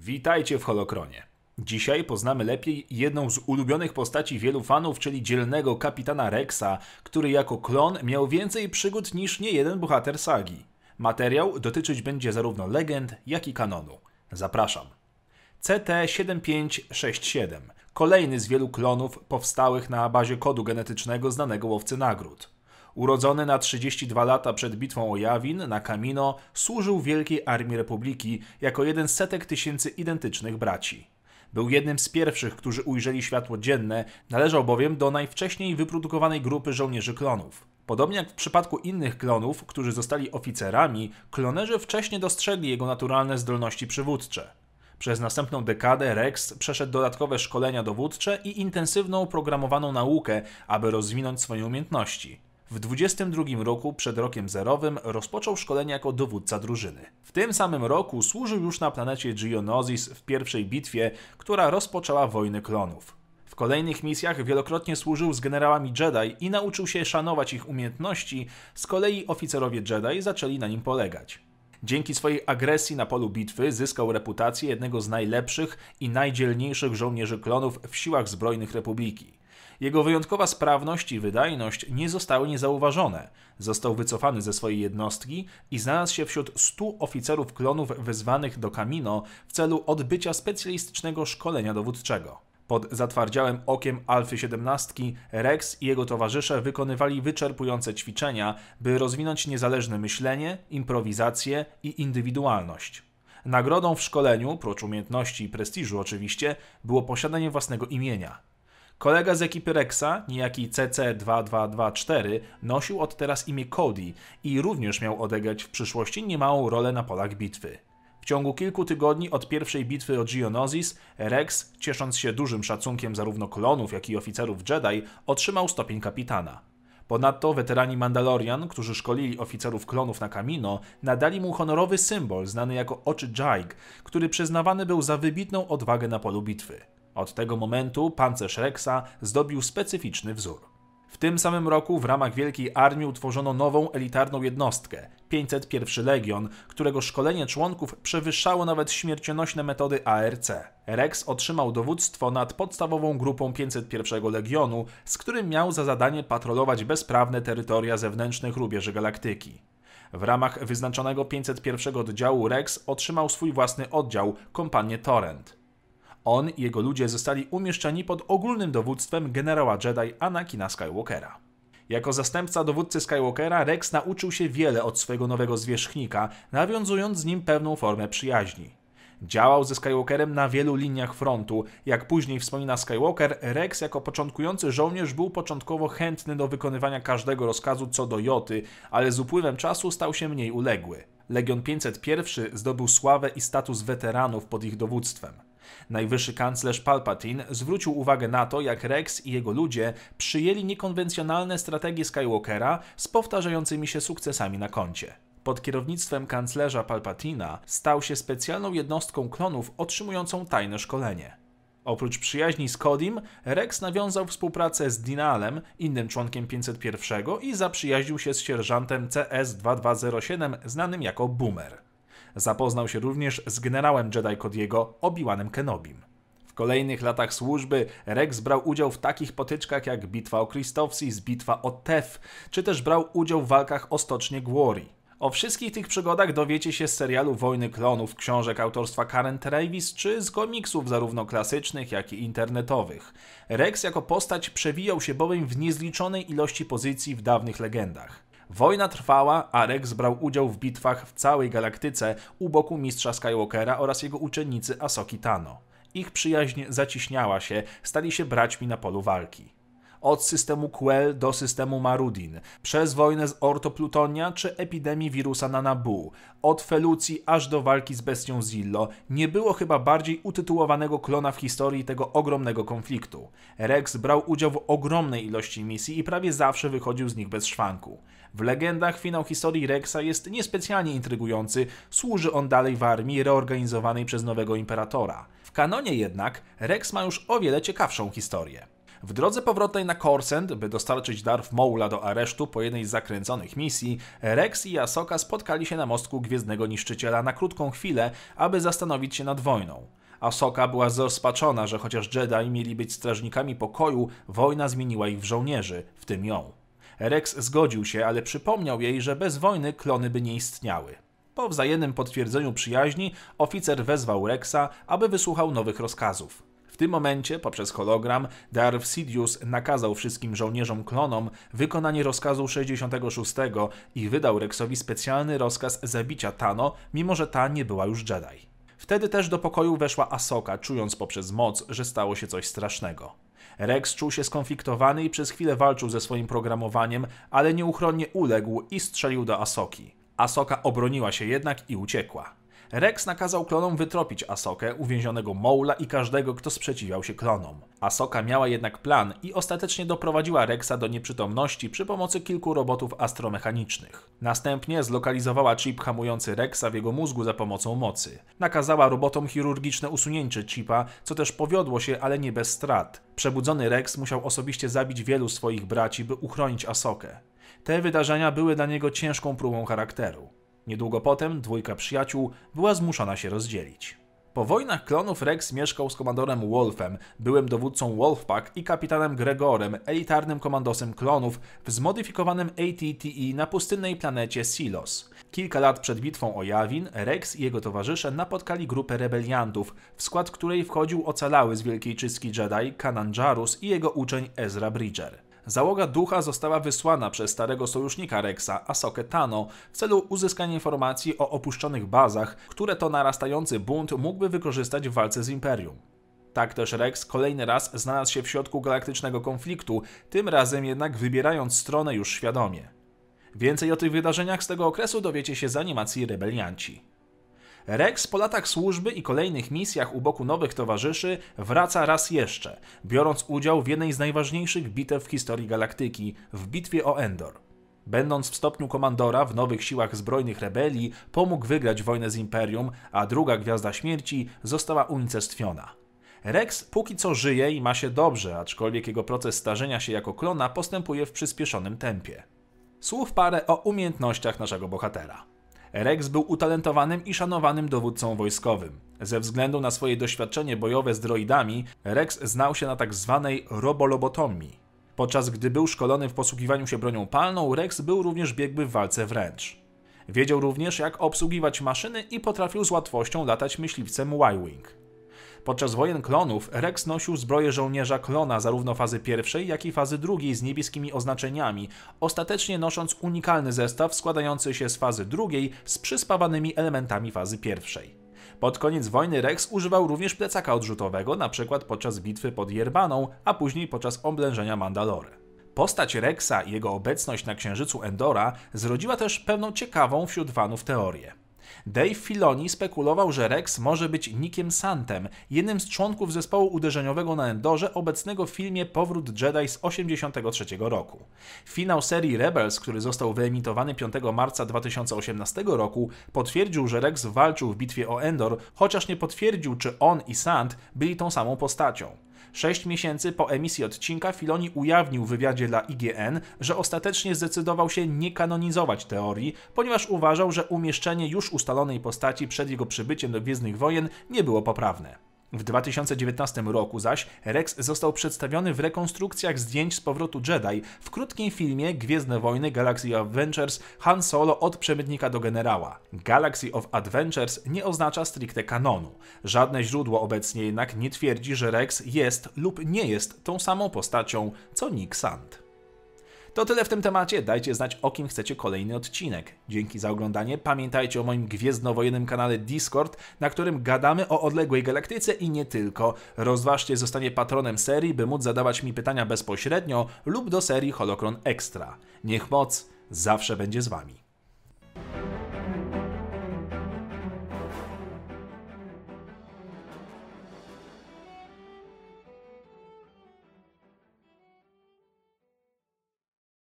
Witajcie w Holokronie. Dzisiaj poznamy lepiej jedną z ulubionych postaci wielu fanów, czyli dzielnego kapitana Rexa, który jako klon miał więcej przygód niż niejeden bohater sagi. Materiał dotyczyć będzie zarówno legend, jak i kanonu. Zapraszam. CT-7567. Kolejny z wielu klonów powstałych na bazie kodu genetycznego znanego łowcy nagród. Urodzony na 32 lata przed bitwą o Jawin na Kamino, służył Wielkiej Armii Republiki jako jeden z setek tysięcy identycznych braci. Był jednym z pierwszych, którzy ujrzeli światło dzienne, należał bowiem do najwcześniej wyprodukowanej grupy żołnierzy klonów. Podobnie jak w przypadku innych klonów, którzy zostali oficerami, klonerzy wcześniej dostrzegli jego naturalne zdolności przywódcze. Przez następną dekadę Rex przeszedł dodatkowe szkolenia dowódcze i intensywną programowaną naukę, aby rozwinąć swoje umiejętności. W 22 roku, przed rokiem zerowym, rozpoczął szkolenie jako dowódca drużyny. W tym samym roku służył już na planecie Geonosis w pierwszej bitwie, która rozpoczęła wojny klonów. W kolejnych misjach wielokrotnie służył z generałami Jedi i nauczył się szanować ich umiejętności, z kolei oficerowie Jedi zaczęli na nim polegać. Dzięki swojej agresji na polu bitwy zyskał reputację jednego z najlepszych i najdzielniejszych żołnierzy klonów w siłach zbrojnych Republiki. Jego wyjątkowa sprawność i wydajność nie zostały niezauważone. Został wycofany ze swojej jednostki i znalazł się wśród stu oficerów klonów wezwanych do Kamino w celu odbycia specjalistycznego szkolenia dowódczego. Pod zatwardziałym okiem Alfy 17 Rex i jego towarzysze wykonywali wyczerpujące ćwiczenia, by rozwinąć niezależne myślenie, improwizację i indywidualność. Nagrodą w szkoleniu, prócz umiejętności i prestiżu oczywiście, było posiadanie własnego imienia. Kolega z ekipy Rexa, niejaki CC2224, nosił od teraz imię Cody i również miał odegrać w przyszłości niemałą rolę na polach bitwy. W ciągu kilku tygodni od pierwszej bitwy o Geonosis, Rex, ciesząc się dużym szacunkiem zarówno klonów, jak i oficerów Jedi, otrzymał stopień kapitana. Ponadto weterani Mandalorian, którzy szkolili oficerów klonów na Kamino, nadali mu honorowy symbol znany jako Oczy Jaig, który przyznawany był za wybitną odwagę na polu bitwy. Od tego momentu pancerz Rexa zdobił specyficzny wzór. W tym samym roku w ramach Wielkiej Armii utworzono nową elitarną jednostkę 501 Legion, którego szkolenie członków przewyższało nawet śmiercionośne metody ARC. Rex otrzymał dowództwo nad podstawową grupą 501 Legionu, z którym miał za zadanie patrolować bezprawne terytoria zewnętrznych rubieży galaktyki. W ramach wyznaczonego 501 oddziału Rex otrzymał swój własny oddział, kompanię Torrent. On i jego ludzie zostali umieszczeni pod ogólnym dowództwem generała Jedi Anakina Skywalkera. Jako zastępca dowódcy Skywalkera, Rex nauczył się wiele od swojego nowego zwierzchnika, nawiązując z nim pewną formę przyjaźni. Działał ze Skywalkerem na wielu liniach frontu. Jak później wspomina Skywalker, Rex jako początkujący żołnierz był początkowo chętny do wykonywania każdego rozkazu co do Joty, ale z upływem czasu stał się mniej uległy. Legion 501 zdobył sławę i status weteranów pod ich dowództwem. Najwyższy kanclerz Palpatine zwrócił uwagę na to, jak Rex i jego ludzie przyjęli niekonwencjonalne strategie Skywalkera z powtarzającymi się sukcesami na koncie. Pod kierownictwem kanclerza Palpatina stał się specjalną jednostką klonów otrzymującą tajne szkolenie. Oprócz przyjaźni z Kodim, Rex nawiązał współpracę z Dinalem, innym członkiem 501 i zaprzyjaźnił się z sierżantem CS-2207 znanym jako Boomer. Zapoznał się również z generałem Jedi Cody'ego Obi-Wanem Kenobim. W kolejnych latach służby Rex brał udział w takich potyczkach jak bitwa o Christophsis, bitwa o Tef, czy też brał udział w walkach o stocznie Glory. O wszystkich tych przygodach dowiecie się z serialu Wojny Klonów, książek autorstwa Karen Travis, czy z komiksów zarówno klasycznych, jak i internetowych. Rex jako postać przewijał się bowiem w niezliczonej ilości pozycji w dawnych legendach. Wojna trwała, a Rex brał udział w bitwach w całej galaktyce u boku mistrza Skywalkera oraz jego uczennicy Asoki Tano. Ich przyjaźń zaciśniała się, stali się braćmi na polu walki od systemu Quell do systemu Marudin, przez wojnę z Ortoplutonia czy epidemii wirusa na Nabu, od Felucji aż do walki z bestią Zillo, nie było chyba bardziej utytułowanego klona w historii tego ogromnego konfliktu. Rex brał udział w ogromnej ilości misji i prawie zawsze wychodził z nich bez szwanku. W legendach finał historii Rexa jest niespecjalnie intrygujący, służy on dalej w armii reorganizowanej przez nowego imperatora. W kanonie jednak Rex ma już o wiele ciekawszą historię. W drodze powrotnej na Korsent, by dostarczyć Darth Maula do aresztu po jednej z zakręconych misji, Rex i Ahsoka spotkali się na mostku Gwiezdnego Niszczyciela na krótką chwilę, aby zastanowić się nad wojną. Ahsoka była zrozpaczona, że chociaż Jedi mieli być strażnikami pokoju, wojna zmieniła ich w żołnierzy, w tym ją. Rex zgodził się, ale przypomniał jej, że bez wojny klony by nie istniały. Po wzajemnym potwierdzeniu przyjaźni oficer wezwał Rexa, aby wysłuchał nowych rozkazów. Tym momencie, poprzez hologram, Darth Sidious nakazał wszystkim żołnierzom klonom wykonanie rozkazu 66 i wydał Rexowi specjalny rozkaz zabicia Tano, mimo że ta nie była już Jedi. Wtedy też do pokoju weszła Asoka, czując poprzez moc, że stało się coś strasznego. Rex czuł się skonfliktowany i przez chwilę walczył ze swoim programowaniem, ale nieuchronnie uległ i strzelił do Asoki. Asoka obroniła się jednak i uciekła. Rex nakazał klonom wytropić Asokę, uwięzionego Moula i każdego, kto sprzeciwiał się klonom. Asoka miała jednak plan i ostatecznie doprowadziła Rexa do nieprzytomności przy pomocy kilku robotów astromechanicznych. Następnie zlokalizowała chip hamujący Rexa w jego mózgu za pomocą mocy. Nakazała robotom chirurgiczne usunięcie chipa, co też powiodło się, ale nie bez strat. Przebudzony Rex musiał osobiście zabić wielu swoich braci, by uchronić Asokę. Te wydarzenia były dla niego ciężką próbą charakteru. Niedługo potem dwójka przyjaciół była zmuszona się rozdzielić. Po wojnach klonów Rex mieszkał z komandorem Wolfem, byłym dowódcą Wolfpack i kapitanem Gregorem, elitarnym komandosem klonów w zmodyfikowanym ATTE na pustynnej planecie Silos. Kilka lat przed bitwą o Jawin, Rex i jego towarzysze napotkali grupę rebeliantów, w skład której wchodził ocalały z Wielkiej Czystki Jedi Kanan Jarus i jego uczeń Ezra Bridger. Załoga ducha została wysłana przez starego sojusznika Rexa, Asokę Tano, w celu uzyskania informacji o opuszczonych bazach, które to narastający bunt mógłby wykorzystać w walce z Imperium. Tak też Rex kolejny raz znalazł się w środku galaktycznego konfliktu, tym razem jednak wybierając stronę już świadomie. Więcej o tych wydarzeniach z tego okresu dowiecie się z animacji Rebelianci. Rex po latach służby i kolejnych misjach u boku nowych towarzyszy wraca raz jeszcze, biorąc udział w jednej z najważniejszych bitew w historii galaktyki w bitwie o Endor. Będąc w stopniu komandora w nowych siłach zbrojnych rebelii, pomógł wygrać wojnę z Imperium, a druga Gwiazda Śmierci została unicestwiona. Rex póki co żyje i ma się dobrze, aczkolwiek jego proces starzenia się jako klona postępuje w przyspieszonym tempie. Słów parę o umiejętnościach naszego bohatera. Rex był utalentowanym i szanowanym dowódcą wojskowym. Ze względu na swoje doświadczenie bojowe z droidami, Rex znał się na tak zwanej robolobotomii. Podczas gdy był szkolony w posługiwaniu się bronią palną, Rex był również biegły w walce wręcz. Wiedział również, jak obsługiwać maszyny i potrafił z łatwością latać myśliwcem Y-Wing. Podczas wojen klonów Rex nosił zbroję żołnierza klona zarówno fazy pierwszej, jak i fazy drugiej z niebieskimi oznaczeniami, ostatecznie nosząc unikalny zestaw składający się z fazy drugiej z przyspawanymi elementami fazy pierwszej. Pod koniec wojny Rex używał również plecaka odrzutowego, np. podczas bitwy pod Jerbaną, a później podczas oblężenia Mandalory. Postać Rexa i jego obecność na księżycu Endora zrodziła też pewną ciekawą wśród fanów teorię. Dave Filoni spekulował, że Rex może być Nickiem Santem, jednym z członków zespołu uderzeniowego na Endorze obecnego w filmie Powrót Jedi z 1983 roku. Finał serii Rebels, który został wyemitowany 5 marca 2018 roku, potwierdził, że Rex walczył w bitwie o Endor, chociaż nie potwierdził, czy on i Sant byli tą samą postacią. Sześć miesięcy po emisji odcinka Filoni ujawnił w wywiadzie dla IGN, że ostatecznie zdecydował się nie kanonizować teorii, ponieważ uważał, że umieszczenie już ustalonej postaci przed jego przybyciem do Gwiezdnych Wojen nie było poprawne. W 2019 roku zaś Rex został przedstawiony w rekonstrukcjach zdjęć z powrotu Jedi w krótkim filmie Gwiezdne Wojny Galaxy of Adventures Han Solo od przemytnika do generała. Galaxy of Adventures nie oznacza stricte kanonu. Żadne źródło obecnie jednak nie twierdzi, że Rex jest lub nie jest tą samą postacią co Nick Sand. To tyle w tym temacie. Dajcie znać, o kim chcecie kolejny odcinek. Dzięki za oglądanie. Pamiętajcie o moim gwiezdnowojennym kanale Discord, na którym gadamy o odległej galaktyce i nie tylko. Rozważcie zostanie patronem serii, by móc zadawać mi pytania bezpośrednio lub do serii Holocron Extra. Niech moc zawsze będzie z Wami.